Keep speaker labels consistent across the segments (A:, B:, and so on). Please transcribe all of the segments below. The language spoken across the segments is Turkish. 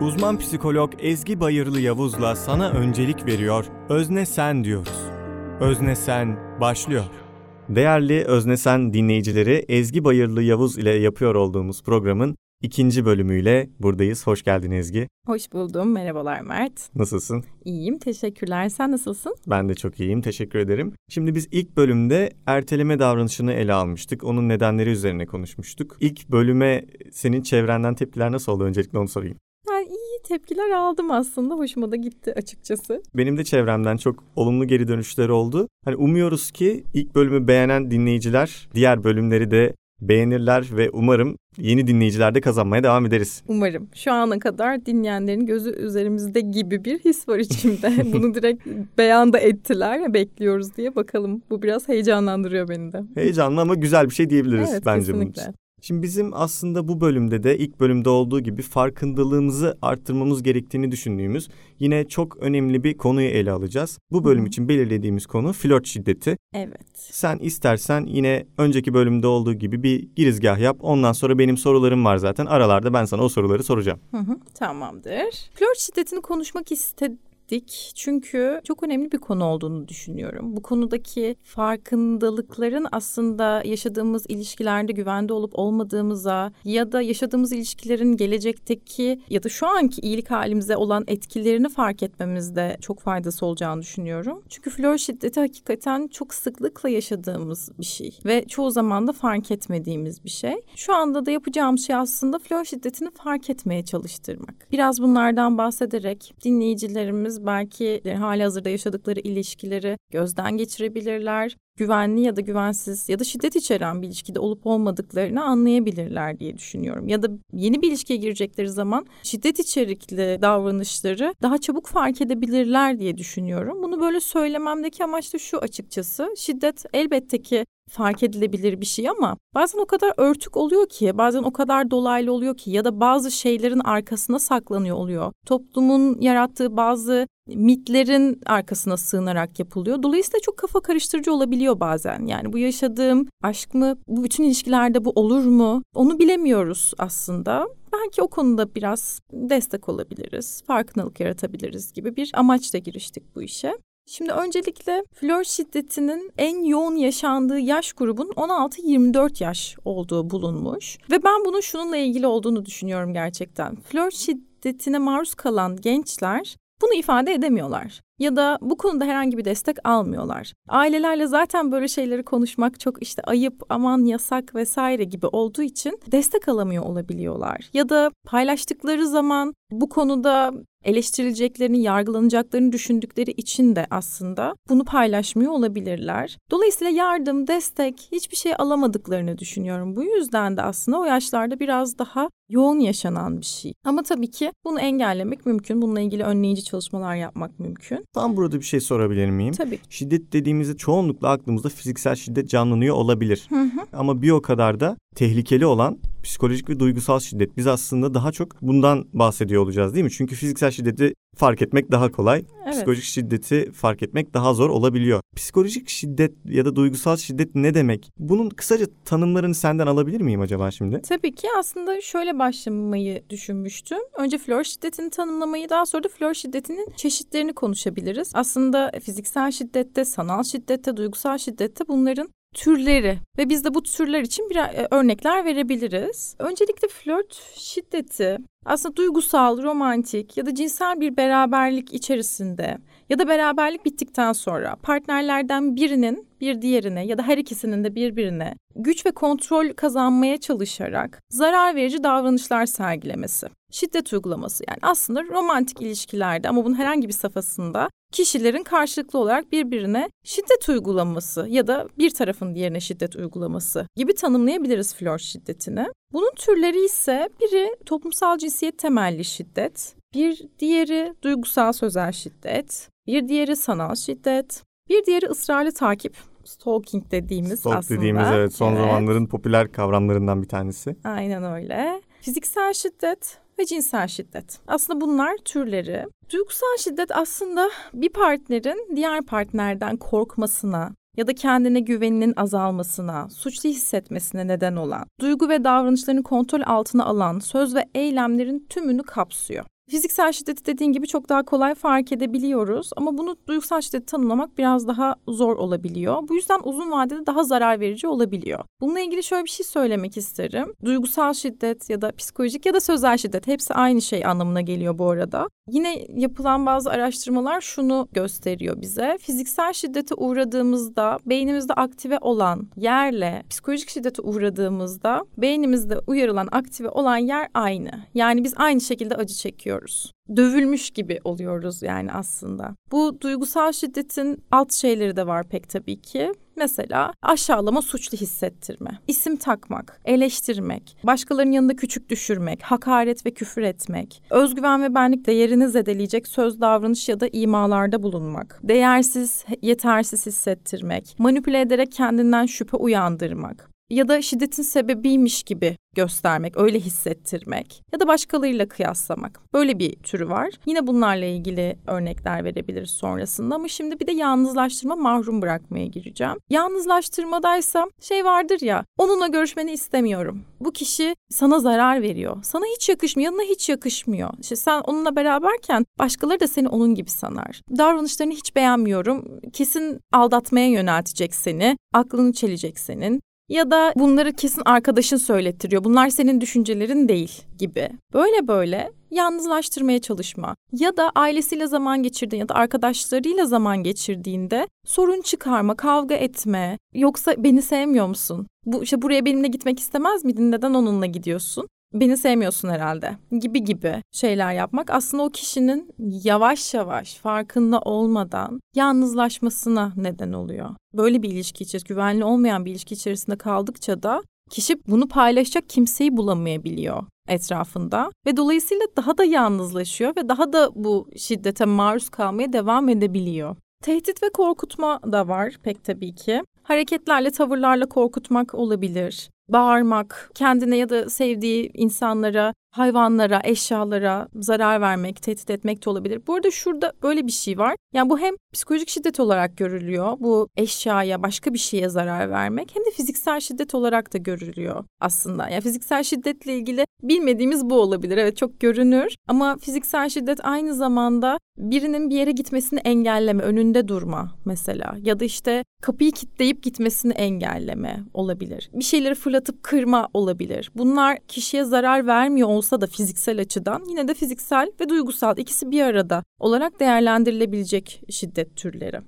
A: Uzman psikolog Ezgi Bayırlı Yavuz'la sana öncelik veriyor. Özne sen diyoruz. Özne sen başlıyor. Değerli Özne sen dinleyicileri Ezgi Bayırlı Yavuz ile yapıyor olduğumuz programın ikinci bölümüyle buradayız. Hoş geldin Ezgi.
B: Hoş buldum. Merhabalar Mert.
A: Nasılsın?
B: İyiyim. Teşekkürler. Sen nasılsın?
A: Ben de çok iyiyim. Teşekkür ederim. Şimdi biz ilk bölümde erteleme davranışını ele almıştık. Onun nedenleri üzerine konuşmuştuk. İlk bölüme senin çevrenden tepkiler nasıl oldu? Öncelikle onu sorayım.
B: Tepkiler aldım aslında. Hoşuma da gitti açıkçası.
A: Benim de çevremden çok olumlu geri dönüşler oldu. Hani umuyoruz ki ilk bölümü beğenen dinleyiciler diğer bölümleri de beğenirler ve umarım yeni dinleyiciler de kazanmaya devam ederiz.
B: Umarım. Şu ana kadar dinleyenlerin gözü üzerimizde gibi bir his var içimde. Bunu direkt beyanda ettiler. Bekliyoruz diye bakalım. Bu biraz heyecanlandırıyor beni de.
A: Heyecanlı ama güzel bir şey diyebiliriz
B: evet,
A: bence
B: kesinlikle.
A: bunun için. Şimdi bizim aslında bu bölümde de ilk bölümde olduğu gibi farkındalığımızı arttırmamız gerektiğini düşündüğümüz yine çok önemli bir konuyu ele alacağız. Bu bölüm için belirlediğimiz konu flört şiddeti.
B: Evet.
A: Sen istersen yine önceki bölümde olduğu gibi bir girizgah yap. Ondan sonra benim sorularım var zaten. Aralarda ben sana o soruları soracağım.
B: Hı hı, tamamdır. Flört şiddetini konuşmak istedik. Çünkü çok önemli bir konu olduğunu düşünüyorum. Bu konudaki farkındalıkların aslında yaşadığımız ilişkilerde güvende olup olmadığımıza ya da yaşadığımız ilişkilerin gelecekteki ya da şu anki iyilik halimize olan etkilerini fark etmemizde çok faydası olacağını düşünüyorum. Çünkü flört şiddeti hakikaten çok sıklıkla yaşadığımız bir şey ve çoğu zaman da fark etmediğimiz bir şey. Şu anda da yapacağım şey aslında flört şiddetini fark etmeye çalıştırmak. Biraz bunlardan bahsederek dinleyicilerimiz belki hali hazırda yaşadıkları ilişkileri gözden geçirebilirler. Güvenli ya da güvensiz ya da şiddet içeren bir ilişkide olup olmadıklarını anlayabilirler diye düşünüyorum. Ya da yeni bir ilişkiye girecekleri zaman şiddet içerikli davranışları daha çabuk fark edebilirler diye düşünüyorum. Bunu böyle söylememdeki amaç da şu açıkçası. Şiddet elbette ki fark edilebilir bir şey ama bazen o kadar örtük oluyor ki, bazen o kadar dolaylı oluyor ki ya da bazı şeylerin arkasına saklanıyor oluyor. Toplumun yarattığı bazı mitlerin arkasına sığınarak yapılıyor. Dolayısıyla çok kafa karıştırıcı olabiliyor bazen. Yani bu yaşadığım aşk mı, bu bütün ilişkilerde bu olur mu? Onu bilemiyoruz aslında. Belki o konuda biraz destek olabiliriz, farkındalık yaratabiliriz gibi bir amaçla giriştik bu işe. Şimdi öncelikle flört şiddetinin en yoğun yaşandığı yaş grubun 16-24 yaş olduğu bulunmuş. Ve ben bunun şununla ilgili olduğunu düşünüyorum gerçekten. Flört şiddetine maruz kalan gençler bunu ifade edemiyorlar ya da bu konuda herhangi bir destek almıyorlar. Ailelerle zaten böyle şeyleri konuşmak çok işte ayıp, aman yasak vesaire gibi olduğu için destek alamıyor olabiliyorlar. Ya da paylaştıkları zaman bu konuda eleştirileceklerini, yargılanacaklarını düşündükleri için de aslında bunu paylaşmıyor olabilirler. Dolayısıyla yardım, destek, hiçbir şey alamadıklarını düşünüyorum. Bu yüzden de aslında o yaşlarda biraz daha yoğun yaşanan bir şey. Ama tabii ki bunu engellemek mümkün. Bununla ilgili önleyici çalışmalar yapmak mümkün.
A: Tam burada bir şey sorabilir miyim?
B: Tabii.
A: Şiddet dediğimizde çoğunlukla aklımızda fiziksel şiddet canlanıyor olabilir.
B: Hı hı.
A: Ama bir o kadar da tehlikeli olan psikolojik ve duygusal şiddet. Biz aslında daha çok bundan bahsediyor olacağız değil mi? Çünkü fiziksel şiddeti fark etmek daha kolay.
B: Evet.
A: Psikolojik şiddeti fark etmek daha zor olabiliyor. Psikolojik şiddet ya da duygusal şiddet ne demek? Bunun kısaca tanımlarını senden alabilir miyim acaba şimdi?
B: Tabii ki aslında şöyle başlamayı düşünmüştüm. Önce flört şiddetini tanımlamayı daha sonra da flört şiddetinin çeşitlerini konuşabiliriz. Aslında fiziksel şiddette, sanal şiddette, duygusal şiddette bunların türleri ve biz de bu türler için bir e, örnekler verebiliriz. Öncelikle flört şiddeti aslında duygusal, romantik ya da cinsel bir beraberlik içerisinde ya da beraberlik bittikten sonra partnerlerden birinin bir diğerine ya da her ikisinin de birbirine güç ve kontrol kazanmaya çalışarak zarar verici davranışlar sergilemesi. Şiddet uygulaması yani aslında romantik ilişkilerde ama bunun herhangi bir safhasında kişilerin karşılıklı olarak birbirine şiddet uygulaması ya da bir tarafın diğerine şiddet uygulaması gibi tanımlayabiliriz flört şiddetini. Bunun türleri ise biri toplumsal cinsiyet temelli şiddet, bir diğeri duygusal sözel şiddet, bir diğeri sanal şiddet, bir diğeri ısrarlı takip, stalking dediğimiz
A: Stalk
B: aslında.
A: dediğimiz evet son
B: Evet.
A: zamanların popüler kavramlarından bir tanesi.
B: Aynen öyle. Fiziksel şiddet ve cinsel şiddet. Aslında bunlar türleri. Duygusal şiddet aslında bir partnerin diğer partnerden korkmasına ya da kendine güveninin azalmasına, suçlu hissetmesine neden olan, duygu ve davranışlarını kontrol altına alan söz ve eylemlerin tümünü kapsıyor. Fiziksel şiddeti dediğin gibi çok daha kolay fark edebiliyoruz ama bunu duygusal şiddeti tanımlamak biraz daha zor olabiliyor. Bu yüzden uzun vadede daha zarar verici olabiliyor. Bununla ilgili şöyle bir şey söylemek isterim. Duygusal şiddet ya da psikolojik ya da sözel şiddet hepsi aynı şey anlamına geliyor bu arada. Yine yapılan bazı araştırmalar şunu gösteriyor bize. Fiziksel şiddete uğradığımızda beynimizde aktive olan yerle psikolojik şiddete uğradığımızda beynimizde uyarılan aktive olan yer aynı. Yani biz aynı şekilde acı çekiyoruz dövülmüş gibi oluyoruz yani aslında. Bu duygusal şiddetin alt şeyleri de var pek tabii ki. Mesela aşağılama suçlu hissettirme, isim takmak, eleştirmek, başkalarının yanında küçük düşürmek, hakaret ve küfür etmek, özgüven ve benlik değerini zedeleyecek söz, davranış ya da imalarda bulunmak, değersiz, yetersiz hissettirmek, manipüle ederek kendinden şüphe uyandırmak, ya da şiddetin sebebiymiş gibi göstermek, öyle hissettirmek ya da başkalarıyla kıyaslamak. Böyle bir türü var. Yine bunlarla ilgili örnekler verebiliriz sonrasında ama şimdi bir de yalnızlaştırma mahrum bırakmaya gireceğim. Yalnızlaştırmadaysa şey vardır ya, onunla görüşmeni istemiyorum. Bu kişi sana zarar veriyor. Sana hiç yakışmıyor, yanına hiç yakışmıyor. İşte sen onunla beraberken başkaları da seni onun gibi sanar. Davranışlarını hiç beğenmiyorum. Kesin aldatmaya yöneltecek seni, aklını çelecek senin ya da bunları kesin arkadaşın söylettiriyor. Bunlar senin düşüncelerin değil gibi. Böyle böyle yalnızlaştırmaya çalışma ya da ailesiyle zaman geçirdiğin ya da arkadaşlarıyla zaman geçirdiğinde sorun çıkarma, kavga etme. Yoksa beni sevmiyor musun? Bu işte buraya benimle gitmek istemez miydin? Neden onunla gidiyorsun? Beni sevmiyorsun herhalde gibi gibi şeyler yapmak aslında o kişinin yavaş yavaş farkında olmadan yalnızlaşmasına neden oluyor. Böyle bir ilişki içerisinde güvenli olmayan bir ilişki içerisinde kaldıkça da kişi bunu paylaşacak kimseyi bulamayabiliyor etrafında ve dolayısıyla daha da yalnızlaşıyor ve daha da bu şiddete maruz kalmaya devam edebiliyor. Tehdit ve korkutma da var pek tabii ki. Hareketlerle, tavırlarla korkutmak olabilir bağırmak, kendine ya da sevdiği insanlara, hayvanlara, eşyalara zarar vermek, tehdit etmek de olabilir. Bu arada şurada böyle bir şey var. Yani bu hem psikolojik şiddet olarak görülüyor. Bu eşyaya, başka bir şeye zarar vermek hem de fiziksel şiddet olarak da görülüyor aslında. Yani fiziksel şiddetle ilgili bilmediğimiz bu olabilir. Evet çok görünür ama fiziksel şiddet aynı zamanda birinin bir yere gitmesini engelleme, önünde durma mesela ya da işte kapıyı kilitleyip gitmesini engelleme olabilir. Bir şeyleri fırlatıp kırma olabilir. Bunlar kişiye zarar vermiyor olsa da fiziksel açıdan yine de fiziksel ve duygusal ikisi bir arada olarak değerlendirilebilecek şiddet türleri.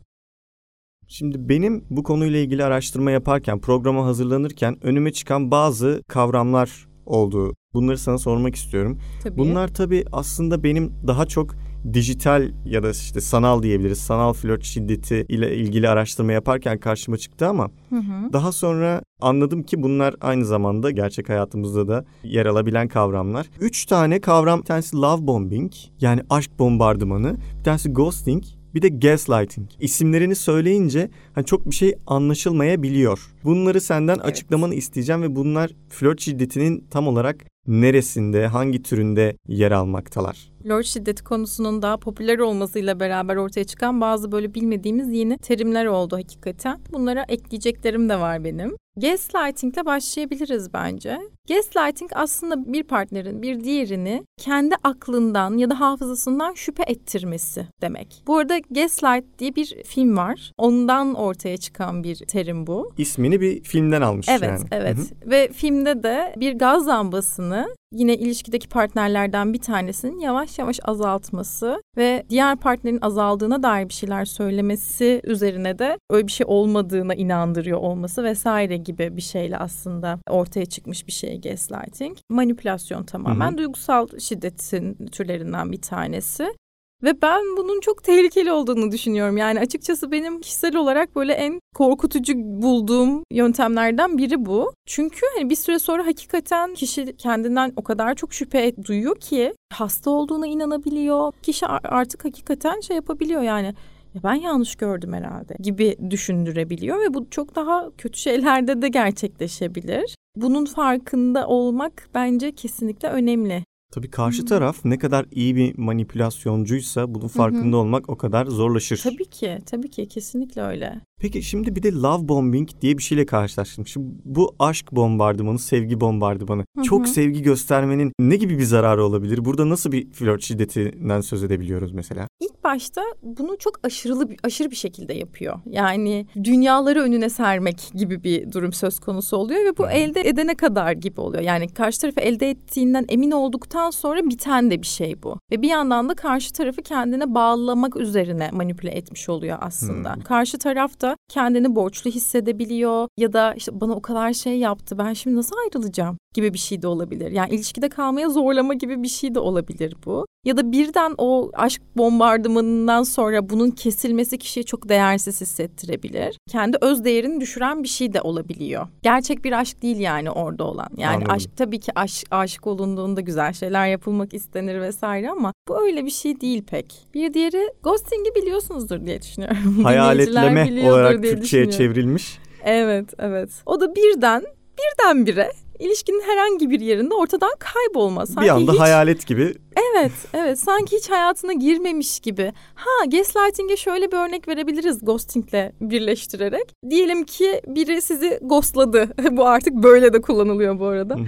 A: Şimdi benim bu konuyla ilgili araştırma yaparken, programa hazırlanırken önüme çıkan bazı kavramlar oldu. Bunları sana sormak istiyorum. Tabii. Bunlar tabii aslında benim daha çok dijital ya da işte sanal diyebiliriz. Sanal flört şiddeti ile ilgili araştırma yaparken karşıma çıktı ama hı hı. daha sonra anladım ki bunlar aynı zamanda gerçek hayatımızda da yer alabilen kavramlar. Üç tane kavram. Bir tanesi love bombing yani aşk bombardımanı. Bir tanesi ghosting bir de gaslighting. İsimlerini söyleyince hani çok bir şey anlaşılmayabiliyor. Bunları senden evet. açıklamanı isteyeceğim ve bunlar flört şiddetinin tam olarak neresinde, hangi türünde yer almaktalar?
B: Flört şiddeti konusunun daha popüler olmasıyla beraber ortaya çıkan bazı böyle bilmediğimiz yeni terimler oldu hakikaten. Bunlara ekleyeceklerim de var benim. Gaslighting ile başlayabiliriz bence. Gaslighting aslında bir partnerin bir diğerini kendi aklından ya da hafızasından şüphe ettirmesi demek. Bu arada Gaslight diye bir film var. Ondan ortaya çıkan bir terim bu.
A: İsmini bir filmden almış
B: evet,
A: yani.
B: Evet, evet. Ve filmde de bir gaz lambasını yine ilişkideki partnerlerden bir tanesinin yavaş yavaş azaltması ve diğer partnerin azaldığına dair bir şeyler söylemesi üzerine de öyle bir şey olmadığına inandırıyor olması vesaire gibi bir şeyle aslında ortaya çıkmış bir şey gaslighting. Manipülasyon tamamen hı hı. duygusal şiddetin türlerinden bir tanesi. Ve ben bunun çok tehlikeli olduğunu düşünüyorum. Yani açıkçası benim kişisel olarak böyle en korkutucu bulduğum yöntemlerden biri bu. Çünkü hani bir süre sonra hakikaten kişi kendinden o kadar çok şüphe duyuyor ki hasta olduğuna inanabiliyor. Kişi artık hakikaten şey yapabiliyor yani ya ben yanlış gördüm herhalde gibi düşündürebiliyor ve bu çok daha kötü şeylerde de gerçekleşebilir. Bunun farkında olmak bence kesinlikle önemli
A: Tabii karşı taraf ne kadar iyi bir manipülasyoncuysa bunun farkında olmak o kadar zorlaşır.
B: Tabii ki, tabii ki kesinlikle öyle.
A: Peki şimdi bir de love bombing diye bir şeyle karşılaştım. Şimdi bu aşk bombardımanı, sevgi bombardımanı.
B: Hı hı.
A: Çok sevgi göstermenin ne gibi bir zararı olabilir? Burada nasıl bir flört şiddetinden söz edebiliyoruz mesela?
B: İlk başta bunu çok aşırılı aşırı bir şekilde yapıyor. Yani dünyaları önüne sermek gibi bir durum söz konusu oluyor ve bu
A: Hı.
B: elde edene kadar gibi oluyor. Yani karşı tarafı elde ettiğinden emin olduktan sonra biten de bir şey bu. Ve bir yandan da karşı tarafı kendine bağlamak üzerine manipüle etmiş oluyor aslında.
A: Hı.
B: Karşı taraf da kendini borçlu hissedebiliyor ya da işte bana o kadar şey yaptı ben şimdi nasıl ayrılacağım gibi bir şey de olabilir. Yani ilişkide kalmaya zorlama gibi bir şey de olabilir bu. Ya da birden o aşk bombardımanından sonra bunun kesilmesi kişiyi çok değersiz hissettirebilir. Kendi öz değerini düşüren bir şey de olabiliyor. Gerçek bir aşk değil yani orada olan. Yani
A: Anladım.
B: aşk tabii ki aşk, aşık olunduğunda güzel şeyler yapılmak istenir vesaire ama bu öyle bir şey değil pek. Bir diğeri ghosting'i biliyorsunuzdur diye düşünüyorum.
A: Hayaletleme olarak Türkçe'ye çevrilmiş.
B: Evet, evet. O da birden, birdenbire ilişkinin herhangi bir yerinde ortadan kaybolma. Sanki
A: bir anda
B: hiç,
A: hayalet gibi
B: Evet, evet. Sanki hiç hayatına girmemiş gibi. Ha, gaslighting'e şöyle bir örnek verebiliriz ghosting'le birleştirerek. Diyelim ki biri sizi ghostladı. bu artık böyle de kullanılıyor bu arada.
A: Hı hı.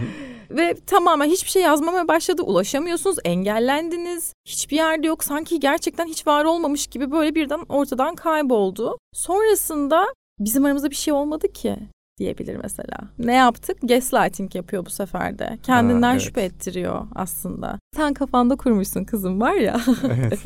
B: Ve tamamen hiçbir şey yazmamaya başladı. Ulaşamıyorsunuz, engellendiniz. Hiçbir yerde yok. Sanki gerçekten hiç var olmamış gibi böyle birden ortadan kayboldu. Sonrasında bizim aramızda bir şey olmadı ki diyebilir mesela. Ne yaptık? Gaslighting yapıyor bu sefer de. Kendinden
A: Ha, evet.
B: şüphe ettiriyor aslında. Sen kafanda kurmuşsun kızım var ya.
A: Evet.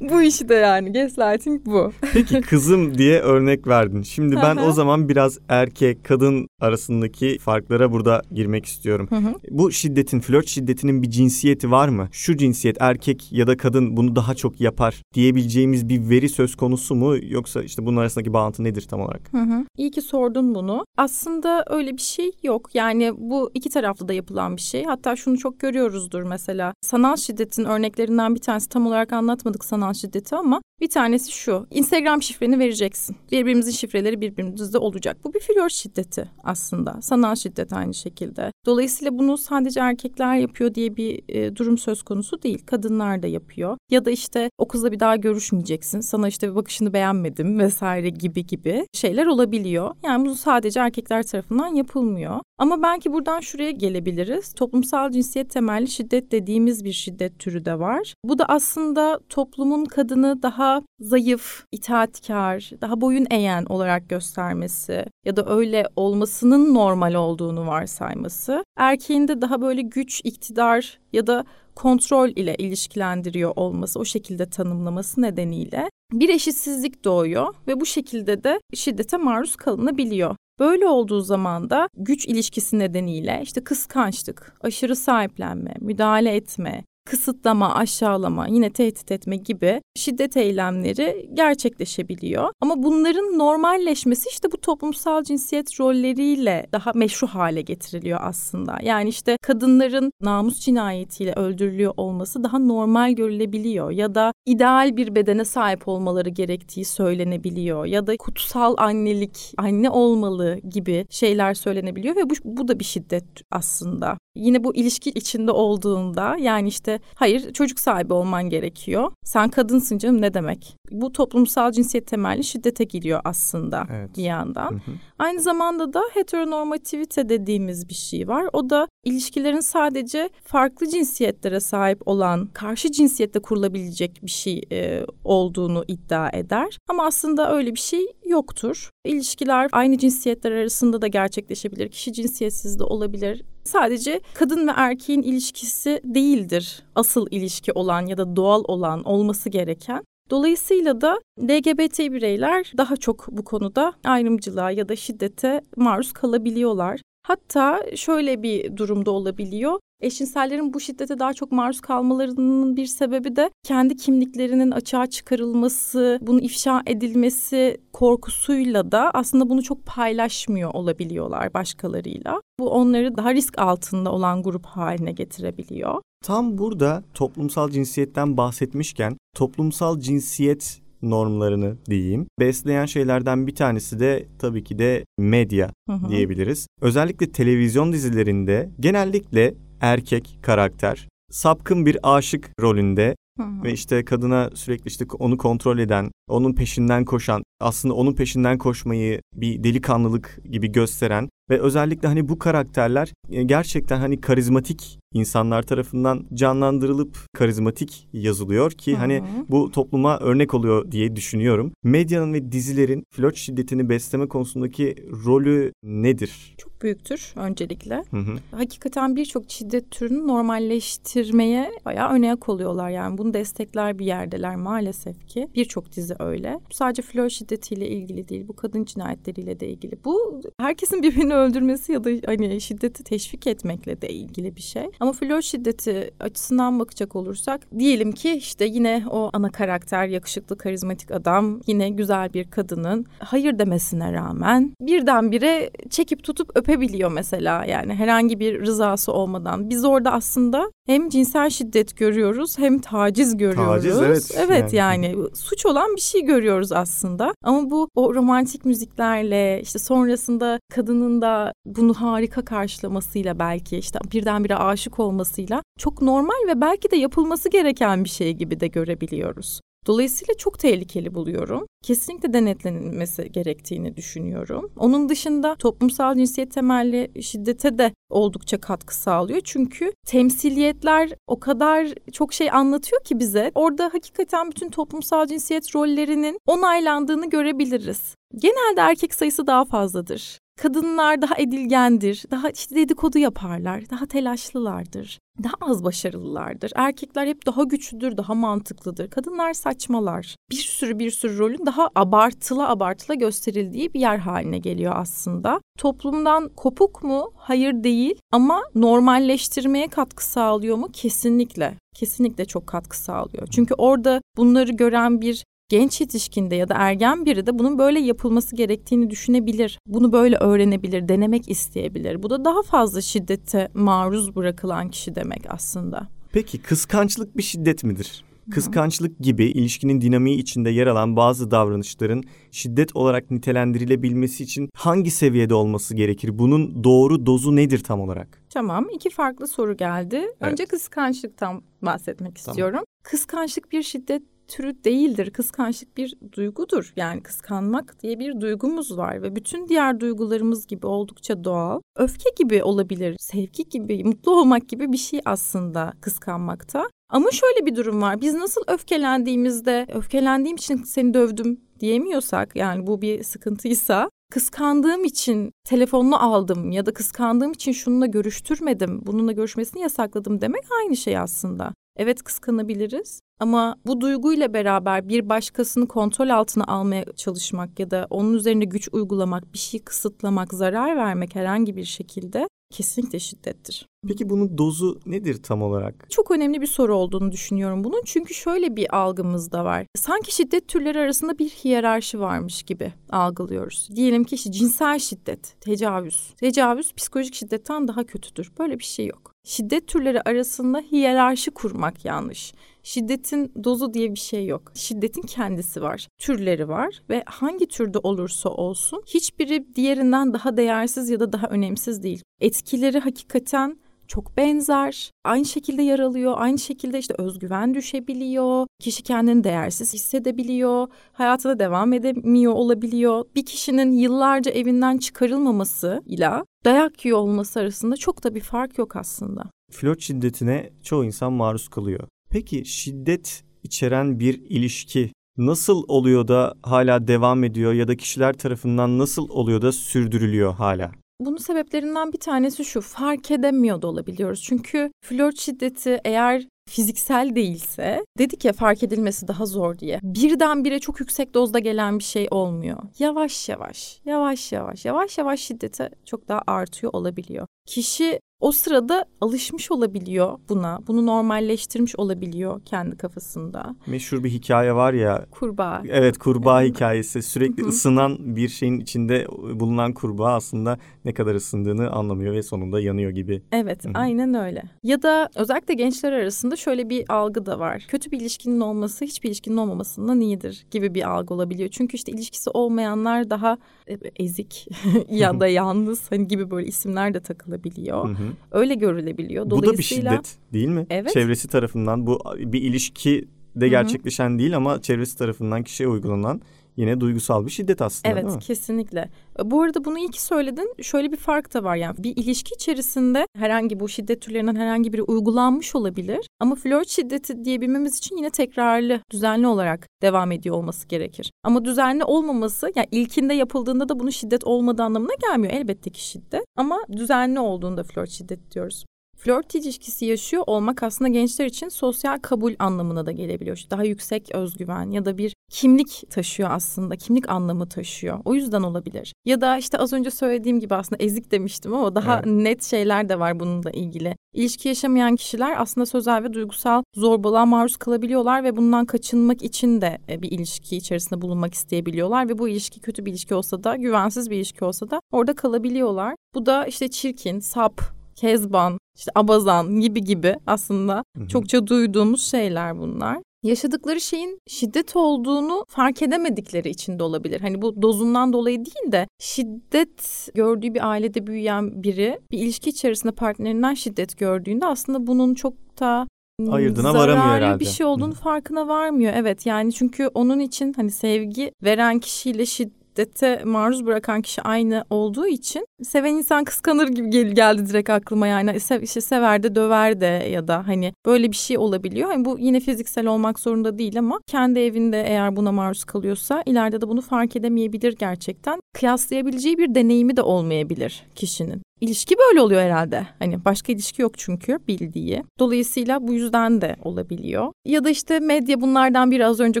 B: bu işi de yani gaslighting bu.
A: Peki kızım diye örnek verdin. Şimdi ben o zaman biraz erkek kadın arasındaki farklara burada girmek istiyorum.
B: Hı hı.
A: Bu şiddetin, flört şiddetinin bir cinsiyeti var mı? Şu cinsiyet erkek ya da kadın bunu daha çok yapar diyebileceğimiz bir veri söz konusu mu? Yoksa işte bunun arasındaki bağıntı nedir tam olarak?
B: Hı hı. İyi ki sordun bunu. Aslında öyle bir şey yok. Yani bu iki taraflı da yapılan bir şey. Hatta şunu çok görüyoruzdur mesela. Sanal şiddetin örneklerinden bir tanesi tam olarak anlatmadık sanal şiddeti ama bir tanesi şu. Instagram şifreni vereceksin. Birbirimizin şifreleri birbirimizde olacak. Bu bir flört şiddeti aslında. Sanal şiddet aynı şekilde. Dolayısıyla bunu sadece erkekler yapıyor diye bir e, durum söz konusu değil. Kadınlar da yapıyor. Ya da işte o kızla bir daha görüşmeyeceksin. Sana işte bir bakışını beğenmedim vesaire gibi gibi şeyler olabiliyor. Yani bu sadece erkekler tarafından yapılmıyor. Ama belki buradan şuraya gelebiliriz. Toplumsal cinsiyet temelli şiddet dediğimiz bir şiddet türü de var. Bu da aslında toplumun kadını daha zayıf, itaatkar, daha boyun eğen olarak göstermesi ya da öyle olmasının normal olduğunu varsayması. Erkeğin de daha böyle güç, iktidar ya da kontrol ile ilişkilendiriyor olması, o şekilde tanımlaması nedeniyle bir eşitsizlik doğuyor ve bu şekilde de şiddete maruz kalınabiliyor. Böyle olduğu zaman da güç ilişkisi nedeniyle işte kıskançlık, aşırı sahiplenme, müdahale etme, kısıtlama, aşağılama, yine tehdit etme gibi şiddet eylemleri gerçekleşebiliyor. Ama bunların normalleşmesi işte bu toplumsal cinsiyet rolleriyle daha meşru hale getiriliyor aslında. Yani işte kadınların namus cinayetiyle öldürülüyor olması daha normal görülebiliyor ya da ideal bir bedene sahip olmaları gerektiği söylenebiliyor ya da kutsal annelik, anne olmalı gibi şeyler söylenebiliyor ve bu, bu da bir şiddet aslında. Yine bu ilişki içinde olduğunda yani işte hayır çocuk sahibi olman gerekiyor. Sen kadınsın canım ne demek? Bu toplumsal cinsiyet temelli şiddete giriyor aslında
A: Evet.
B: bir yandan.
A: Hı hı.
B: Aynı zamanda da heteronormativite dediğimiz bir şey var. O da ilişkilerin sadece farklı cinsiyetlere sahip olan karşı cinsiyette kurulabilecek bir şey e, olduğunu iddia eder. Ama aslında öyle bir şey yoktur. İlişkiler aynı cinsiyetler arasında da gerçekleşebilir. Kişi cinsiyetsiz de olabilir. Sadece kadın ve erkeğin ilişkisi değildir asıl ilişki olan ya da doğal olan olması gereken. Dolayısıyla da LGBT bireyler daha çok bu konuda ayrımcılığa ya da şiddete maruz kalabiliyorlar. Hatta şöyle bir durumda olabiliyor. Eşcinsellerin bu şiddete daha çok maruz kalmalarının bir sebebi de kendi kimliklerinin açığa çıkarılması, bunun ifşa edilmesi korkusuyla da aslında bunu çok paylaşmıyor olabiliyorlar başkalarıyla. Bu onları daha risk altında olan grup haline getirebiliyor.
A: Tam burada toplumsal cinsiyetten bahsetmişken toplumsal cinsiyet normlarını diyeyim. Besleyen şeylerden bir tanesi de tabii ki de medya
B: Hı hı.
A: diyebiliriz. Özellikle televizyon dizilerinde genellikle erkek karakter sapkın bir aşık rolünde Ve işte kadına sürekli işte onu kontrol eden, onun peşinden koşan, aslında onun peşinden koşmayı bir delikanlılık gibi gösteren ve özellikle hani bu karakterler e, gerçekten hani karizmatik insanlar tarafından canlandırılıp karizmatik yazılıyor ki
B: Hı
A: hani bu topluma örnek oluyor diye düşünüyorum. Medyanın ve dizilerin flört şiddetini besleme konusundaki rolü nedir?
B: Çok büyüktür öncelikle.
A: Hı hı.
B: Hakikaten birçok şiddet türünü normalleştirmeye bayağı öne oluyorlar. Yani bunu destekler bir yerdeler maalesef ki. Birçok dizi öyle. Sadece flört şiddetiyle ilgili değil. Bu kadın cinayetleriyle de ilgili. Bu herkesin birbirini öldürmesi ya da hani şiddeti teşvik etmekle de ilgili bir şey. Ama flört şiddeti açısından bakacak olursak diyelim ki işte yine o ana karakter yakışıklı karizmatik adam yine güzel bir kadının hayır demesine rağmen birdenbire çekip tutup öpebiliyor mesela yani herhangi bir rızası olmadan. Biz orada aslında hem cinsel şiddet görüyoruz hem taciz görüyoruz.
A: Taciz, evet.
B: Evet
A: Yani.
B: yani suç olan bir şey görüyoruz aslında. Ama bu o romantik müziklerle işte sonrasında kadının da bunu harika karşılamasıyla belki işte birdenbire aşık olmasıyla çok normal ve belki de yapılması gereken bir şey gibi de görebiliyoruz. Dolayısıyla çok tehlikeli buluyorum. Kesinlikle denetlenilmesi gerektiğini düşünüyorum. Onun dışında toplumsal cinsiyet temelli şiddete de oldukça katkı sağlıyor. Çünkü temsiliyetler o kadar çok şey anlatıyor ki bize. Orada hakikaten bütün toplumsal cinsiyet rollerinin onaylandığını görebiliriz. Genelde erkek sayısı daha fazladır. Kadınlar daha edilgendir, daha işte dedikodu yaparlar, daha telaşlılardır, daha az başarılılardır. Erkekler hep daha güçlüdür, daha mantıklıdır. Kadınlar saçmalar. Bir sürü bir sürü rolün daha abartılı abartılı gösterildiği bir yer haline geliyor aslında. Toplumdan kopuk mu? Hayır değil ama normalleştirmeye katkı sağlıyor mu? Kesinlikle. Kesinlikle çok katkı sağlıyor. Çünkü orada bunları gören bir genç yetişkinde ya da ergen biri de bunun böyle yapılması gerektiğini düşünebilir. Bunu böyle öğrenebilir, denemek isteyebilir. Bu da daha fazla şiddete maruz bırakılan kişi demek aslında.
A: Peki kıskançlık bir şiddet midir? Kıskançlık gibi ilişkinin dinamiği içinde yer alan bazı davranışların şiddet olarak nitelendirilebilmesi için hangi seviyede olması gerekir? Bunun doğru dozu nedir tam olarak?
B: Tamam, iki farklı soru geldi.
A: Evet.
B: Önce kıskançlıktan bahsetmek istiyorum. Kıskançlık bir şiddet türü değildir. Kıskançlık bir duygudur. Yani kıskanmak diye bir duygumuz var ve bütün diğer duygularımız gibi oldukça doğal. Öfke gibi olabilir, sevgi gibi, mutlu olmak gibi bir şey aslında kıskanmakta. Ama şöyle bir durum var. Biz nasıl öfkelendiğimizde, öfkelendiğim için seni dövdüm diyemiyorsak, yani bu bir sıkıntıysa kıskandığım için telefonunu aldım ya da kıskandığım için şununla görüştürmedim, bununla görüşmesini yasakladım demek aynı şey aslında. Evet kıskanabiliriz ama bu duyguyla beraber bir başkasını kontrol altına almaya çalışmak ya da onun üzerine güç uygulamak, bir şey kısıtlamak, zarar vermek herhangi bir şekilde kesinlikle şiddettir.
A: Peki bunun dozu nedir tam olarak?
B: Çok önemli bir soru olduğunu düşünüyorum bunun. Çünkü şöyle bir algımız da var. Sanki şiddet türleri arasında bir hiyerarşi varmış gibi algılıyoruz. Diyelim ki cinsel şiddet, tecavüz. Tecavüz psikolojik şiddetten daha kötüdür. Böyle bir şey yok. Şiddet türleri arasında hiyerarşi kurmak yanlış. Şiddetin dozu diye bir şey yok. Şiddetin kendisi var. Türleri var ve hangi türde olursa olsun hiçbiri diğerinden daha değersiz ya da daha önemsiz değil. Etkileri hakikaten çok benzer. Aynı şekilde yaralıyor. Aynı şekilde işte özgüven düşebiliyor. Kişi kendini değersiz hissedebiliyor. Hayatına devam edemiyor olabiliyor. Bir kişinin yıllarca evinden çıkarılmaması ile dayak yiyor olması arasında çok da bir fark yok aslında.
A: Flört şiddetine çoğu insan maruz kalıyor. Peki şiddet içeren bir ilişki nasıl oluyor da hala devam ediyor ya da kişiler tarafından nasıl oluyor da sürdürülüyor hala?
B: Bunun sebeplerinden bir tanesi şu fark edemiyor da olabiliyoruz. Çünkü flört şiddeti eğer fiziksel değilse dedik ya fark edilmesi daha zor diye. Birdenbire çok yüksek dozda gelen bir şey olmuyor. Yavaş yavaş, yavaş yavaş, yavaş yavaş şiddete çok daha artıyor olabiliyor. Kişi o sırada alışmış olabiliyor buna. Bunu normalleştirmiş olabiliyor kendi kafasında.
A: Meşhur bir hikaye var ya.
B: Kurbağa.
A: Evet kurbağa hikayesi. Sürekli ısınan bir şeyin içinde bulunan kurbağa aslında ne kadar ısındığını anlamıyor ve sonunda yanıyor gibi.
B: Evet, aynen öyle. Ya da özellikle gençler arasında şöyle bir algı da var. Kötü bir ilişkinin olması hiçbir ilişkinin olmamasından iyidir gibi bir algı olabiliyor. Çünkü işte ilişkisi olmayanlar daha e, ezik ya da yalnız hani gibi böyle isimler de takılıyor bakılabiliyor. Hı hı. Öyle görülebiliyor.
A: Bu da bir şiddet değil mi?
B: Evet.
A: Çevresi tarafından bu bir ilişki de gerçekleşen Hı-hı. değil ama çevresi tarafından kişiye uygulanan yine duygusal bir şiddet aslında
B: evet,
A: değil mi?
B: kesinlikle. E, bu arada bunu iyi ki söyledin. Şöyle bir fark da var yani bir ilişki içerisinde herhangi bu şiddet türlerinden herhangi biri uygulanmış olabilir. Ama flört şiddeti diyebilmemiz için yine tekrarlı, düzenli olarak devam ediyor olması gerekir. Ama düzenli olmaması yani ilkinde yapıldığında da bunun şiddet olmadığı anlamına gelmiyor. Elbette ki şiddet ama düzenli olduğunda flört şiddet diyoruz flört ilişkisi yaşıyor olmak aslında gençler için sosyal kabul anlamına da gelebiliyor. İşte daha yüksek özgüven ya da bir kimlik taşıyor aslında. Kimlik anlamı taşıyor. O yüzden olabilir. Ya da işte az önce söylediğim gibi aslında ezik demiştim ama daha evet. net şeyler de var bununla ilgili. İlişki yaşamayan kişiler aslında sözel ve duygusal zorbalığa maruz kalabiliyorlar ve bundan kaçınmak için de e, bir ilişki içerisinde bulunmak isteyebiliyorlar ve bu ilişki kötü bir ilişki olsa da güvensiz bir ilişki olsa da orada kalabiliyorlar. Bu da işte çirkin, sap, kezban, işte abazan gibi gibi aslında Hı-hı. çokça duyduğumuz şeyler bunlar. Yaşadıkları şeyin şiddet olduğunu fark edemedikleri için de olabilir. Hani bu dozundan dolayı değil de şiddet gördüğü bir ailede büyüyen biri bir ilişki içerisinde partnerinden şiddet gördüğünde aslında bunun çok da
A: ayırdına varamıyor herhalde.
B: bir şey olduğunu farkına varmıyor. Evet yani çünkü onun için hani sevgi veren kişiyle şiddet şiddete maruz bırakan kişi aynı olduğu için seven insan kıskanır gibi gel geldi direkt aklıma yani sev, işte sever de döver de ya da hani böyle bir şey olabiliyor. Yani bu yine fiziksel olmak zorunda değil ama kendi evinde eğer buna maruz kalıyorsa ileride de bunu fark edemeyebilir gerçekten. Kıyaslayabileceği bir deneyimi de olmayabilir kişinin. İlişki böyle oluyor herhalde. Hani başka ilişki yok çünkü bildiği. Dolayısıyla bu yüzden de olabiliyor. Ya da işte medya bunlardan bir az önce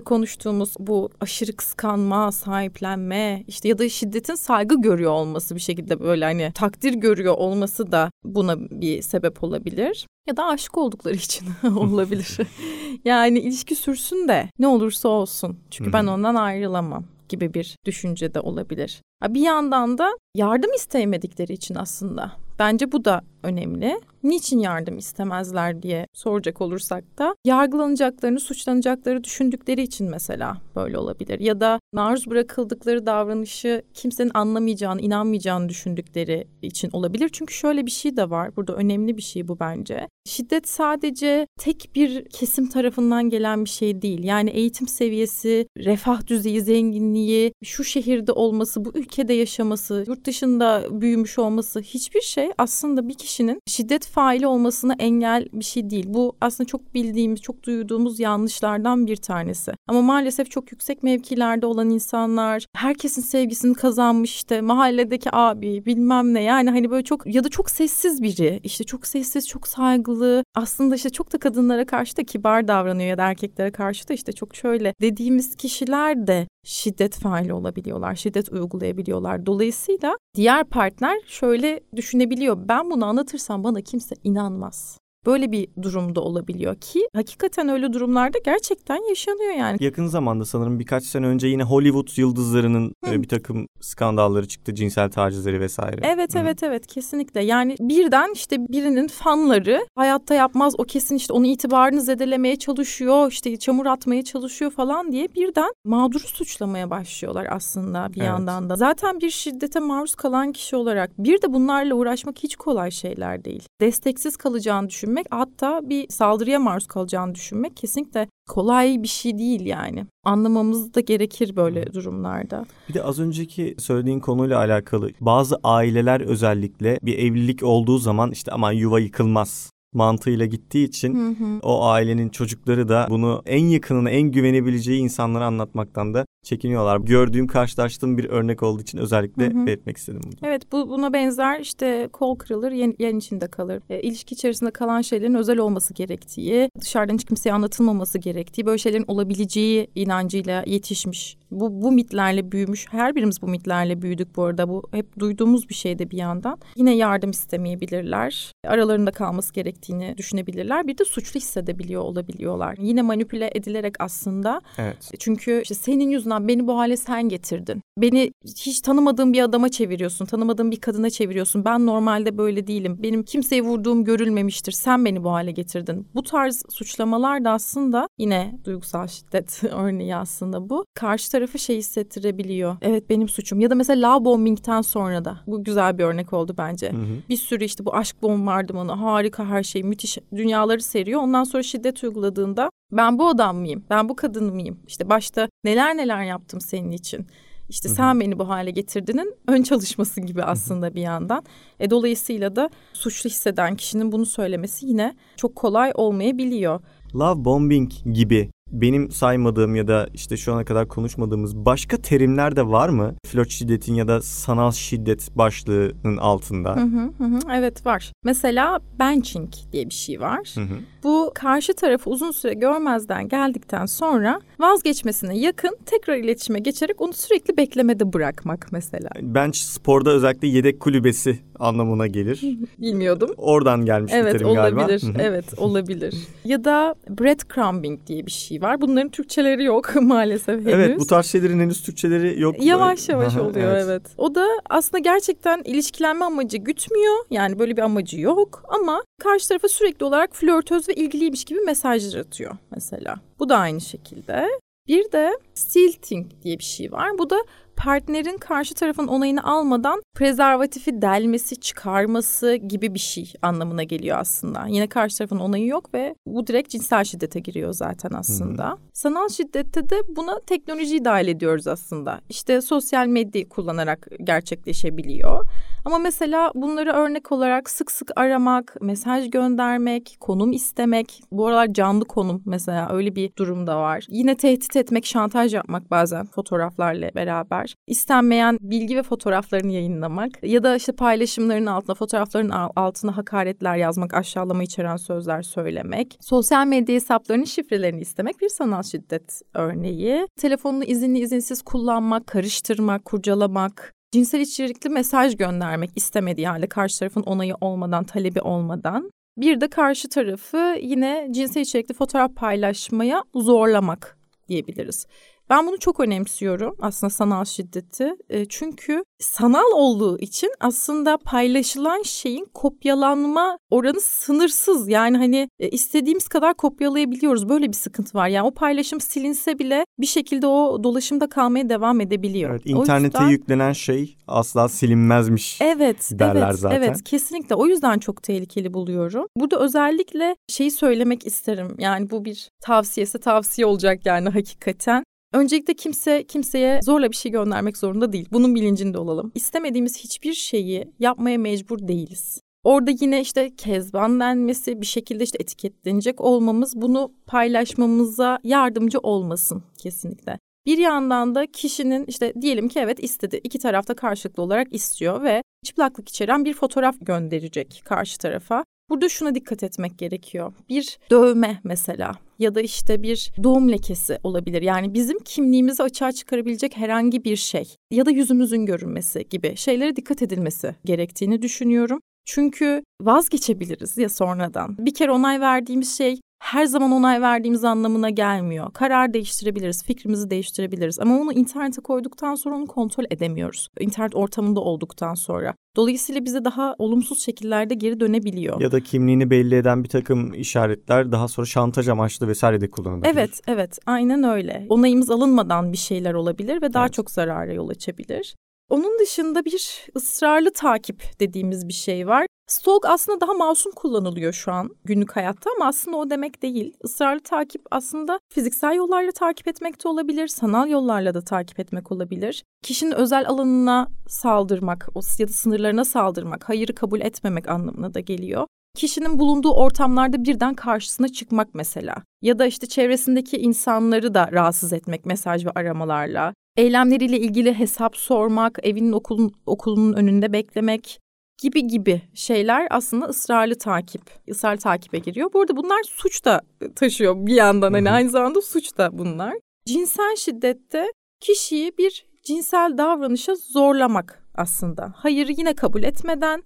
B: konuştuğumuz bu aşırı kıskanma, sahiplenme işte ya da şiddetin saygı görüyor olması bir şekilde böyle hani takdir görüyor olması da buna bir sebep olabilir. Ya da aşık oldukları için olabilir. yani ilişki sürsün de ne olursa olsun. Çünkü ben ondan ayrılamam gibi bir düşünce de olabilir. Bir yandan da yardım isteyemedikleri için aslında. Bence bu da önemli. Niçin yardım istemezler diye soracak olursak da yargılanacaklarını, suçlanacakları düşündükleri için mesela böyle olabilir. Ya da maruz bırakıldıkları davranışı kimsenin anlamayacağını, inanmayacağını düşündükleri için olabilir. Çünkü şöyle bir şey de var. Burada önemli bir şey bu bence. Şiddet sadece tek bir kesim tarafından gelen bir şey değil. Yani eğitim seviyesi, refah düzeyi, zenginliği, şu şehirde olması, bu ülkede yaşaması, yurt dışında büyümüş olması hiçbir şey aslında bir kişinin şiddet faili olmasına engel bir şey değil. Bu aslında çok bildiğimiz, çok duyduğumuz yanlışlardan bir tanesi. Ama maalesef çok yüksek mevkilerde olan insanlar, herkesin sevgisini kazanmış işte mahalledeki abi bilmem ne yani hani böyle çok ya da çok sessiz biri işte çok sessiz çok saygılı aslında işte çok da kadınlara karşı da kibar davranıyor ya da erkeklere karşı da işte çok şöyle dediğimiz kişiler de şiddet faili olabiliyorlar, şiddet uygulayabiliyorlar. Dolayısıyla diğer partner şöyle düşünebiliyor. Ben bunu anlatırsam bana kimse inanmaz. Böyle bir durumda olabiliyor ki hakikaten öyle durumlarda gerçekten yaşanıyor yani.
A: Yakın zamanda sanırım birkaç sene önce yine Hollywood yıldızlarının Hı. bir takım skandalları çıktı, cinsel tacizleri vesaire.
B: Evet Hı. evet evet kesinlikle. Yani birden işte birinin fanları hayatta yapmaz o kesin işte onun itibarını zedelemeye çalışıyor, işte çamur atmaya çalışıyor falan diye birden mağduru suçlamaya başlıyorlar aslında bir evet. yandan da. Zaten bir şiddete maruz kalan kişi olarak bir de bunlarla uğraşmak hiç kolay şeyler değil. Desteksiz kalacağını düşün düşünmek hatta bir saldırıya maruz kalacağını düşünmek kesinlikle kolay bir şey değil yani. Anlamamız da gerekir böyle durumlarda.
A: Bir de az önceki söylediğin konuyla alakalı bazı aileler özellikle bir evlilik olduğu zaman işte aman yuva yıkılmaz mantığıyla gittiği için hı hı. o ailenin çocukları da bunu en yakınına en güvenebileceği insanlara anlatmaktan da çekiniyorlar. Gördüğüm, karşılaştığım bir örnek olduğu için özellikle hı hı. belirtmek istedim bunu.
B: Evet bu buna benzer işte kol kırılır, yen, yen içinde kalır. E, ilişki içerisinde kalan şeylerin özel olması gerektiği, dışarıdan hiç kimseye anlatılmaması gerektiği, böyle şeylerin olabileceği inancıyla yetişmiş. Bu, bu mitlerle büyümüş. Her birimiz bu mitlerle büyüdük bu arada. Bu hep duyduğumuz bir şeyde bir yandan. Yine yardım istemeyebilirler. Aralarında kalması gerektiğini düşünebilirler. Bir de suçlu hissedebiliyor olabiliyorlar. Yine manipüle edilerek aslında.
A: Evet.
B: Çünkü işte senin yüzünden beni bu hale sen getirdin. Beni hiç tanımadığım bir adama çeviriyorsun. Tanımadığım bir kadına çeviriyorsun. Ben normalde böyle değilim. Benim kimseyi vurduğum görülmemiştir. Sen beni bu hale getirdin. Bu tarz suçlamalar da aslında yine duygusal şiddet örneği aslında bu. Karşı tarafı şey hissettirebiliyor. Evet benim suçum. Ya da mesela love bombing'ten sonra da. Bu güzel bir örnek oldu bence.
A: Hı hı.
B: Bir sürü işte bu aşk bombardımanı harika her şey müthiş dünyaları seriyor. Ondan sonra şiddet uyguladığında ben bu adam mıyım? Ben bu kadın mıyım? İşte başta neler neler yaptım senin için. İşte sen beni bu hale getirdinin ön çalışması gibi aslında bir yandan. E, dolayısıyla da suçlu hisseden kişinin bunu söylemesi yine çok kolay olmayabiliyor.
A: Love bombing gibi benim saymadığım ya da işte şu ana kadar konuşmadığımız başka terimler de var mı? Flört şiddetin ya da sanal şiddet başlığının altında.
B: Hı hı hı. Evet var. Mesela benching diye bir şey var.
A: Hı hı.
B: Bu karşı tarafı uzun süre görmezden geldikten sonra vazgeçmesine yakın tekrar iletişime geçerek onu sürekli beklemede bırakmak mesela.
A: Bench sporda özellikle yedek kulübesi anlamına gelir.
B: Bilmiyordum.
A: Oradan gelmiş bir
B: Evet
A: terim galiba.
B: olabilir.
A: Hı hı.
B: evet olabilir. ya da breadcrumbing diye bir şey var. Bunların Türkçeleri yok maalesef henüz.
A: Evet bu tarz şeylerin henüz Türkçeleri yok.
B: Yavaş yavaş oluyor evet. O da aslında gerçekten ilişkilenme amacı gütmüyor. Yani böyle bir amacı yok ama karşı tarafa sürekli olarak flörtöz ve ilgiliymiş gibi mesajlar atıyor mesela. Bu da aynı şekilde. Bir de stilting diye bir şey var. Bu da partnerin karşı tarafın onayını almadan prezervatifi delmesi, çıkarması gibi bir şey anlamına geliyor aslında. Yine karşı tarafın onayı yok ve bu direkt cinsel şiddete giriyor zaten aslında. Sanal şiddette de buna teknolojiyi dahil ediyoruz aslında. İşte sosyal medyayı kullanarak gerçekleşebiliyor. Ama mesela bunları örnek olarak sık sık aramak, mesaj göndermek, konum istemek. Bu aralar canlı konum mesela öyle bir durum da var. Yine tehdit etmek, şantaj yapmak bazen fotoğraflarla beraber. İstenmeyen bilgi ve fotoğraflarını yayınlamak ya da işte paylaşımların altına, fotoğrafların al- altına hakaretler yazmak, aşağılama içeren sözler söylemek. Sosyal medya hesaplarının şifrelerini istemek bir sanal şiddet örneği. Telefonunu izinli izinsiz kullanmak, karıştırmak, kurcalamak, cinsel içerikli mesaj göndermek istemediği halde karşı tarafın onayı olmadan, talebi olmadan. Bir de karşı tarafı yine cinsel içerikli fotoğraf paylaşmaya zorlamak diyebiliriz. Ben bunu çok önemsiyorum aslında sanal şiddeti. E, çünkü sanal olduğu için aslında paylaşılan şeyin kopyalanma oranı sınırsız. Yani hani e, istediğimiz kadar kopyalayabiliyoruz. Böyle bir sıkıntı var. Yani o paylaşım silinse bile bir şekilde o dolaşımda kalmaya devam edebiliyor.
A: Evet, internete
B: yüzden-
A: yüklenen şey asla silinmezmiş.
B: Evet,
A: derler
B: evet,
A: zaten.
B: evet kesinlikle. O yüzden çok tehlikeli buluyorum. Burada özellikle şeyi söylemek isterim. Yani bu bir tavsiyesi tavsiye olacak yani hakikaten. Öncelikle kimse kimseye zorla bir şey göndermek zorunda değil. Bunun bilincinde olalım. İstemediğimiz hiçbir şeyi yapmaya mecbur değiliz. Orada yine işte kezban denmesi, bir şekilde işte etiketlenecek olmamız bunu paylaşmamıza yardımcı olmasın kesinlikle. Bir yandan da kişinin işte diyelim ki evet istedi. iki tarafta karşılıklı olarak istiyor ve çıplaklık içeren bir fotoğraf gönderecek karşı tarafa. Burada şuna dikkat etmek gerekiyor. Bir dövme mesela ya da işte bir doğum lekesi olabilir. Yani bizim kimliğimizi açığa çıkarabilecek herhangi bir şey ya da yüzümüzün görünmesi gibi şeylere dikkat edilmesi gerektiğini düşünüyorum. Çünkü vazgeçebiliriz ya sonradan. Bir kere onay verdiğimiz şey her zaman onay verdiğimiz anlamına gelmiyor. Karar değiştirebiliriz, fikrimizi değiştirebiliriz ama onu internete koyduktan sonra onu kontrol edemiyoruz. İnternet ortamında olduktan sonra. Dolayısıyla bize daha olumsuz şekillerde geri dönebiliyor.
A: Ya da kimliğini belli eden bir takım işaretler daha sonra şantaj amaçlı vesaire de kullanılabilir.
B: Evet, evet. Aynen öyle. Onayımız alınmadan bir şeyler olabilir ve daha
A: Evet.
B: çok zarara yol açabilir. Onun dışında bir ısrarlı takip dediğimiz bir şey var. Stalk aslında daha masum kullanılıyor şu an günlük hayatta ama aslında o demek değil. Israrlı takip aslında fiziksel yollarla takip etmek de olabilir, sanal yollarla da takip etmek olabilir. Kişinin özel alanına saldırmak ya da sınırlarına saldırmak, hayırı kabul etmemek anlamına da geliyor. Kişinin bulunduğu ortamlarda birden karşısına çıkmak mesela. Ya da işte çevresindeki insanları da rahatsız etmek mesaj ve aramalarla. Eylemleriyle ilgili hesap sormak, evinin okulun, okulunun önünde beklemek gibi gibi şeyler aslında ısrarlı takip, ısrarlı takibe giriyor. Bu arada bunlar suç da taşıyor bir yandan hani aynı zamanda suç da bunlar. Cinsel şiddette kişiyi bir cinsel davranışa zorlamak aslında. Hayırı yine kabul etmeden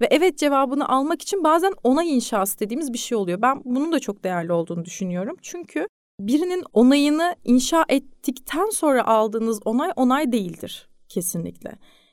B: Ve evet cevabını almak için bazen onay inşası dediğimiz bir şey oluyor. Ben bunun da çok değerli olduğunu düşünüyorum. Çünkü birinin onayını inşa ettikten sonra aldığınız onay onay değildir kesinlikle.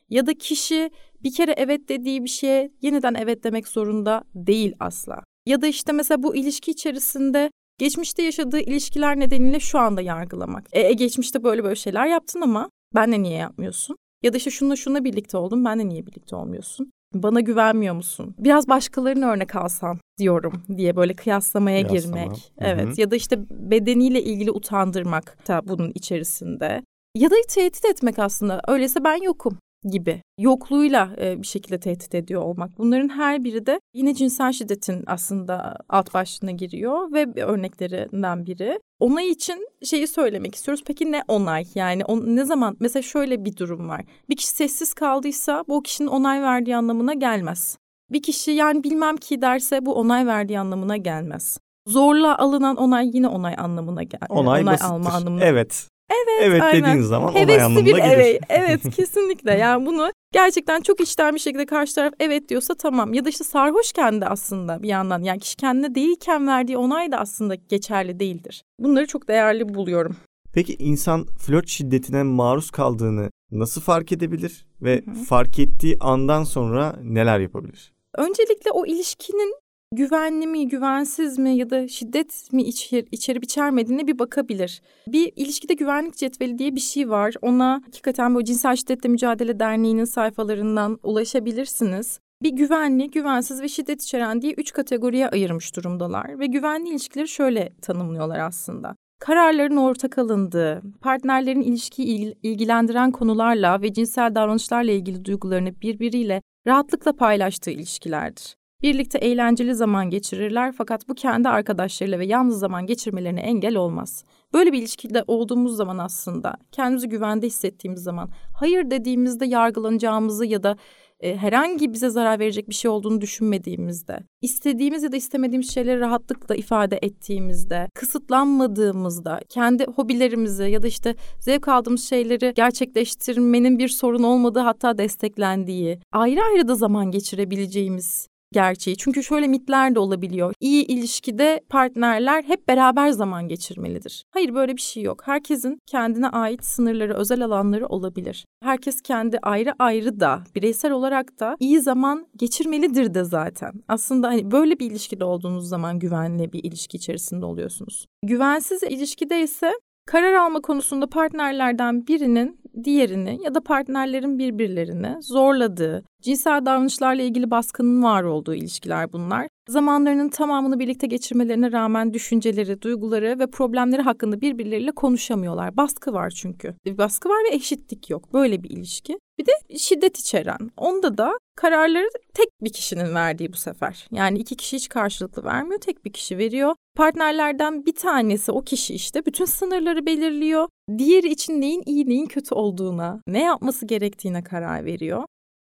B: Ya da kişi bir kere evet dediği bir şeye yeniden evet demek zorunda değil asla. Ya da işte mesela bu ilişki içerisinde geçmişte yaşadığı ilişkiler nedeniyle şu anda yargılamak. E, e geçmişte böyle böyle şeyler yaptın ama benle niye yapmıyorsun? Ya da işte şununla şununla birlikte oldum benle niye birlikte olmuyorsun? Bana güvenmiyor musun? Biraz başkalarını örnek alsan diyorum diye böyle kıyaslamaya Kıyaslama. girmek. Evet Hı-hı. ya da işte bedeniyle ilgili utandırmak da bunun içerisinde. Ya da tehdit etmek aslında. Öyleyse ben yokum gibi yokluğuyla e, bir şekilde tehdit ediyor olmak. Bunların her biri de yine cinsel şiddetin aslında alt başlığına giriyor ve örneklerinden biri. Onay için şeyi söylemek istiyoruz. Peki ne onay? Yani on, ne zaman mesela şöyle bir durum var. Bir kişi sessiz kaldıysa bu kişinin onay verdiği anlamına gelmez. Bir kişi yani bilmem ki derse bu onay verdiği anlamına gelmez. Zorla alınan onay yine onay anlamına gel.
A: Onay, onay alma anlamına. Evet. Evet, evet aynen. dediğiniz zaman Hevesli onay anlamına
B: bir
A: gelir.
B: Evet, evet kesinlikle. Yani bunu gerçekten çok içten bir şekilde karşı taraf evet diyorsa tamam. Ya da işte sarhoşken de aslında bir yandan yani kişi kendine değilken verdiği onay da aslında geçerli değildir. Bunları çok değerli buluyorum.
A: Peki insan flört şiddetine maruz kaldığını nasıl fark edebilir ve Hı-hı. fark ettiği andan sonra neler yapabilir?
B: Öncelikle o ilişkinin güvenli mi, güvensiz mi ya da şiddet mi içer, içerip içermediğine bir bakabilir. Bir ilişkide güvenlik cetveli diye bir şey var. Ona hakikaten bu Cinsel Şiddetle Mücadele Derneği'nin sayfalarından ulaşabilirsiniz. Bir güvenli, güvensiz ve şiddet içeren diye üç kategoriye ayırmış durumdalar. Ve güvenli ilişkileri şöyle tanımlıyorlar aslında. Kararların ortak alındığı, partnerlerin ilişkiyi ilgilendiren konularla ve cinsel davranışlarla ilgili duygularını birbiriyle rahatlıkla paylaştığı ilişkilerdir. Birlikte eğlenceli zaman geçirirler fakat bu kendi arkadaşlarıyla ve yalnız zaman geçirmelerine engel olmaz. Böyle bir ilişkide olduğumuz zaman aslında kendimizi güvende hissettiğimiz zaman hayır dediğimizde yargılanacağımızı ya da e, herhangi bize zarar verecek bir şey olduğunu düşünmediğimizde, istediğimiz ya da istemediğimiz şeyleri rahatlıkla ifade ettiğimizde, kısıtlanmadığımızda, kendi hobilerimizi ya da işte zevk aldığımız şeyleri gerçekleştirmenin bir sorun olmadığı hatta desteklendiği, ayrı ayrı da zaman geçirebileceğimiz gerçeği. Çünkü şöyle mitler de olabiliyor. İyi ilişkide partnerler hep beraber zaman geçirmelidir. Hayır böyle bir şey yok. Herkesin kendine ait sınırları, özel alanları olabilir. Herkes kendi ayrı ayrı da, bireysel olarak da iyi zaman geçirmelidir de zaten. Aslında hani böyle bir ilişkide olduğunuz zaman güvenli bir ilişki içerisinde oluyorsunuz. Güvensiz ilişkide ise Karar alma konusunda partnerlerden birinin diğerini ya da partnerlerin birbirlerini zorladığı, cinsel davranışlarla ilgili baskının var olduğu ilişkiler bunlar. Zamanlarının tamamını birlikte geçirmelerine rağmen düşünceleri, duyguları ve problemleri hakkında birbirleriyle konuşamıyorlar. Baskı var çünkü. Bir baskı var ve eşitlik yok. Böyle bir ilişki. Bir de şiddet içeren. Onda da kararları tek bir kişinin verdiği bu sefer. Yani iki kişi hiç karşılıklı vermiyor, tek bir kişi veriyor. Partnerlerden bir tanesi o kişi işte bütün sınırları belirliyor. Diğeri için neyin iyi neyin kötü olduğuna, ne yapması gerektiğine karar veriyor.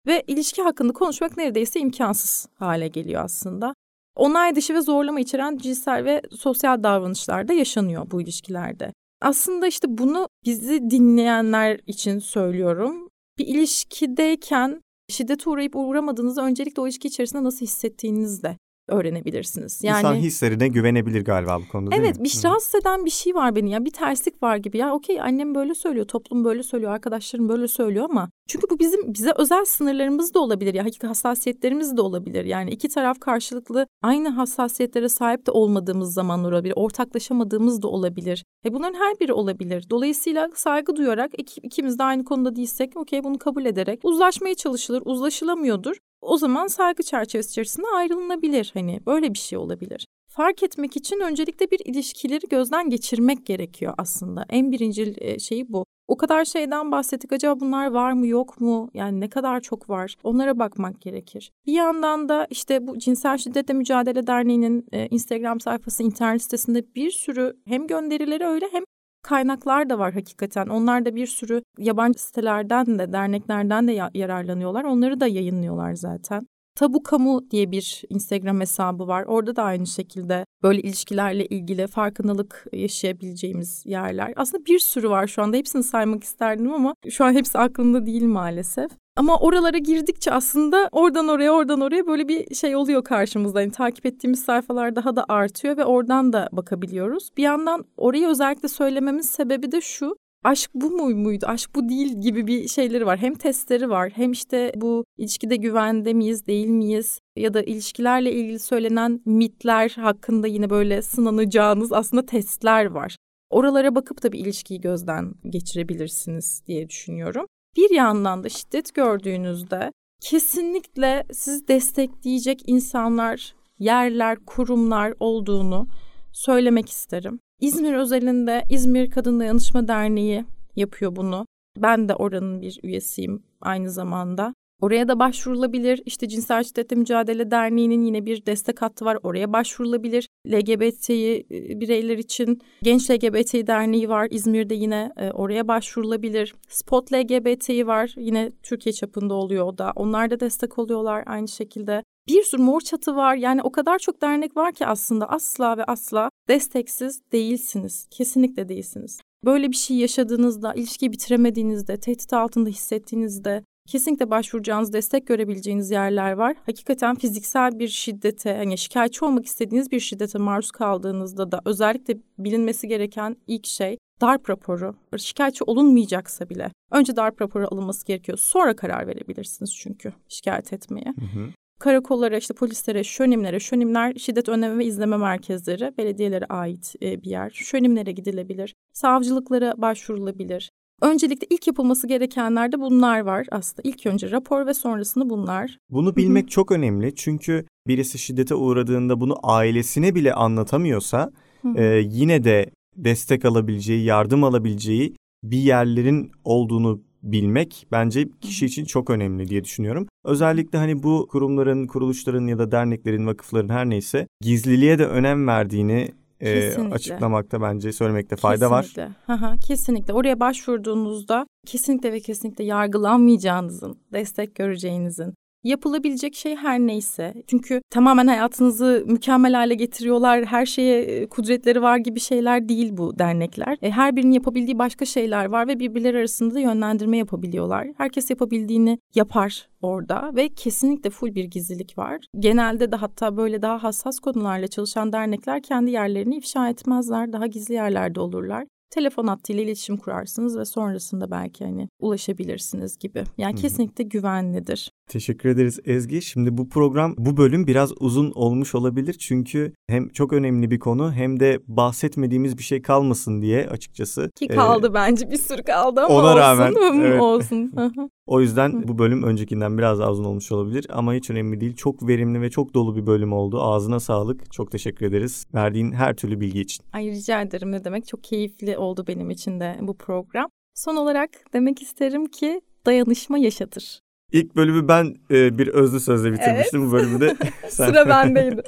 B: Ve ilişki hakkında konuşmak neredeyse imkansız hale geliyor aslında. Onay dışı ve zorlama içeren cinsel ve sosyal davranışlar da yaşanıyor bu ilişkilerde. Aslında işte bunu bizi dinleyenler için söylüyorum. Bir ilişkideyken şiddete uğrayıp uğramadığınızı öncelikle o ilişki içerisinde nasıl hissettiğinizle öğrenebilirsiniz.
A: Yani İnsan hislerine güvenebilir galiba bu konuda?
B: Evet bir rahatsız eden bir şey var beni ya bir terslik var gibi ya. Okey annem böyle söylüyor toplum böyle söylüyor arkadaşlarım böyle söylüyor ama çünkü bu bizim bize özel sınırlarımız da olabilir ya hakiki hassasiyetlerimiz de olabilir. Yani iki taraf karşılıklı aynı hassasiyetlere sahip de olmadığımız zaman olabilir ortaklaşamadığımız da olabilir. E bunların her biri olabilir. Dolayısıyla saygı duyarak iki, ikimiz de aynı konuda değilsek okey bunu kabul ederek uzlaşmaya çalışılır uzlaşılamıyordur o zaman saygı çerçevesi içerisinde ayrılınabilir. Hani böyle bir şey olabilir. Fark etmek için öncelikle bir ilişkileri gözden geçirmek gerekiyor aslında. En birinci e, şeyi bu. O kadar şeyden bahsettik. Acaba bunlar var mı yok mu? Yani ne kadar çok var? Onlara bakmak gerekir. Bir yandan da işte bu Cinsel Şiddetle Mücadele Derneği'nin e, Instagram sayfası, internet sitesinde bir sürü hem gönderileri öyle hem kaynaklar da var hakikaten. Onlar da bir sürü yabancı sitelerden de, derneklerden de yararlanıyorlar. Onları da yayınlıyorlar zaten. Tabu Kamu diye bir Instagram hesabı var. Orada da aynı şekilde böyle ilişkilerle ilgili farkındalık yaşayabileceğimiz yerler. Aslında bir sürü var şu anda. Hepsini saymak isterdim ama şu an hepsi aklımda değil maalesef. Ama oralara girdikçe aslında oradan oraya oradan oraya böyle bir şey oluyor karşımızda. Yani takip ettiğimiz sayfalar daha da artıyor ve oradan da bakabiliyoruz. Bir yandan orayı özellikle söylememin sebebi de şu aşk bu mu muydu, aşk bu değil gibi bir şeyleri var. Hem testleri var hem işte bu ilişkide güvende miyiz, değil miyiz ya da ilişkilerle ilgili söylenen mitler hakkında yine böyle sınanacağınız aslında testler var. Oralara bakıp da bir ilişkiyi gözden geçirebilirsiniz diye düşünüyorum. Bir yandan da şiddet gördüğünüzde kesinlikle sizi destekleyecek insanlar, yerler, kurumlar olduğunu söylemek isterim. İzmir özelinde İzmir Kadın Dayanışma Derneği yapıyor bunu. Ben de oranın bir üyesiyim aynı zamanda. Oraya da başvurulabilir. İşte Cinsel Şiddetle Mücadele Derneği'nin yine bir destek hattı var. Oraya başvurulabilir. LGBT'yi e, bireyler için Genç LGBT Derneği var. İzmir'de yine e, oraya başvurulabilir. Spot LGBT'yi var. Yine Türkiye çapında oluyor o da. Onlar da destek oluyorlar aynı şekilde. Bir sürü mor çatı var. Yani o kadar çok dernek var ki aslında asla ve asla desteksiz değilsiniz. Kesinlikle değilsiniz. Böyle bir şey yaşadığınızda, ilişkiyi bitiremediğinizde, tehdit altında hissettiğinizde kesinlikle başvuracağınız, destek görebileceğiniz yerler var. Hakikaten fiziksel bir şiddete, hani şikayetçi olmak istediğiniz bir şiddete maruz kaldığınızda da özellikle bilinmesi gereken ilk şey darp raporu. Şikayetçi olunmayacaksa bile önce darp raporu alınması gerekiyor. Sonra karar verebilirsiniz çünkü şikayet etmeye. Hı hı karakollara, işte polislere, şönimlere, şönimler şiddet önleme ve izleme merkezleri, belediyelere ait e, bir yer. Şönimlere gidilebilir, savcılıklara başvurulabilir. Öncelikle ilk yapılması gerekenler de bunlar var aslında. İlk önce rapor ve sonrasında bunlar.
A: Bunu bilmek Hı-hı. çok önemli çünkü birisi şiddete uğradığında bunu ailesine bile anlatamıyorsa e, yine de destek alabileceği, yardım alabileceği bir yerlerin olduğunu bilmek bence kişi için çok önemli diye düşünüyorum. Özellikle hani bu kurumların, kuruluşların ya da derneklerin, vakıfların her neyse gizliliğe de önem verdiğini e, açıklamakta bence söylemekte fayda
B: kesinlikle. var. Kesinlikle. kesinlikle. Oraya başvurduğunuzda kesinlikle ve kesinlikle yargılanmayacağınızın, destek göreceğinizin, yapılabilecek şey her neyse. Çünkü tamamen hayatınızı mükemmel hale getiriyorlar. Her şeye e, kudretleri var gibi şeyler değil bu dernekler. E, her birinin yapabildiği başka şeyler var ve birbirleri arasında da yönlendirme yapabiliyorlar. Herkes yapabildiğini yapar orada ve kesinlikle full bir gizlilik var. Genelde de hatta böyle daha hassas konularla çalışan dernekler kendi yerlerini ifşa etmezler. Daha gizli yerlerde olurlar telefon hattıyla iletişim kurarsınız ve sonrasında belki hani ulaşabilirsiniz gibi. Yani Hı-hı. kesinlikle güvenlidir.
A: Teşekkür ederiz Ezgi. Şimdi bu program, bu bölüm biraz uzun olmuş olabilir. Çünkü hem çok önemli bir konu hem de bahsetmediğimiz bir şey kalmasın diye açıkçası.
B: Ki kaldı ee, bence bir sürü kaldı ama ona olsun. rağmen evet. olsun.
A: o yüzden bu bölüm öncekinden biraz daha uzun olmuş olabilir ama hiç önemli değil. Çok verimli ve çok dolu bir bölüm oldu. Ağzına sağlık. Çok teşekkür ederiz verdiğin her türlü bilgi için.
B: Ay rica ederim ne demek. Çok keyifli oldu benim için de bu program. Son olarak demek isterim ki dayanışma yaşatır.
A: İlk bölümü ben e, bir özlü sözle bitirmiştim. Evet. Bu bölümü de
B: sen. Sıra bendeydi.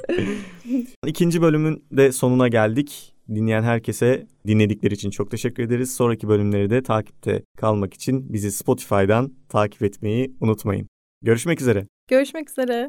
A: İkinci bölümün de sonuna geldik. Dinleyen herkese dinledikleri için çok teşekkür ederiz. Sonraki bölümleri de takipte kalmak için bizi Spotify'dan takip etmeyi unutmayın. Görüşmek üzere.
B: Görüşmek üzere.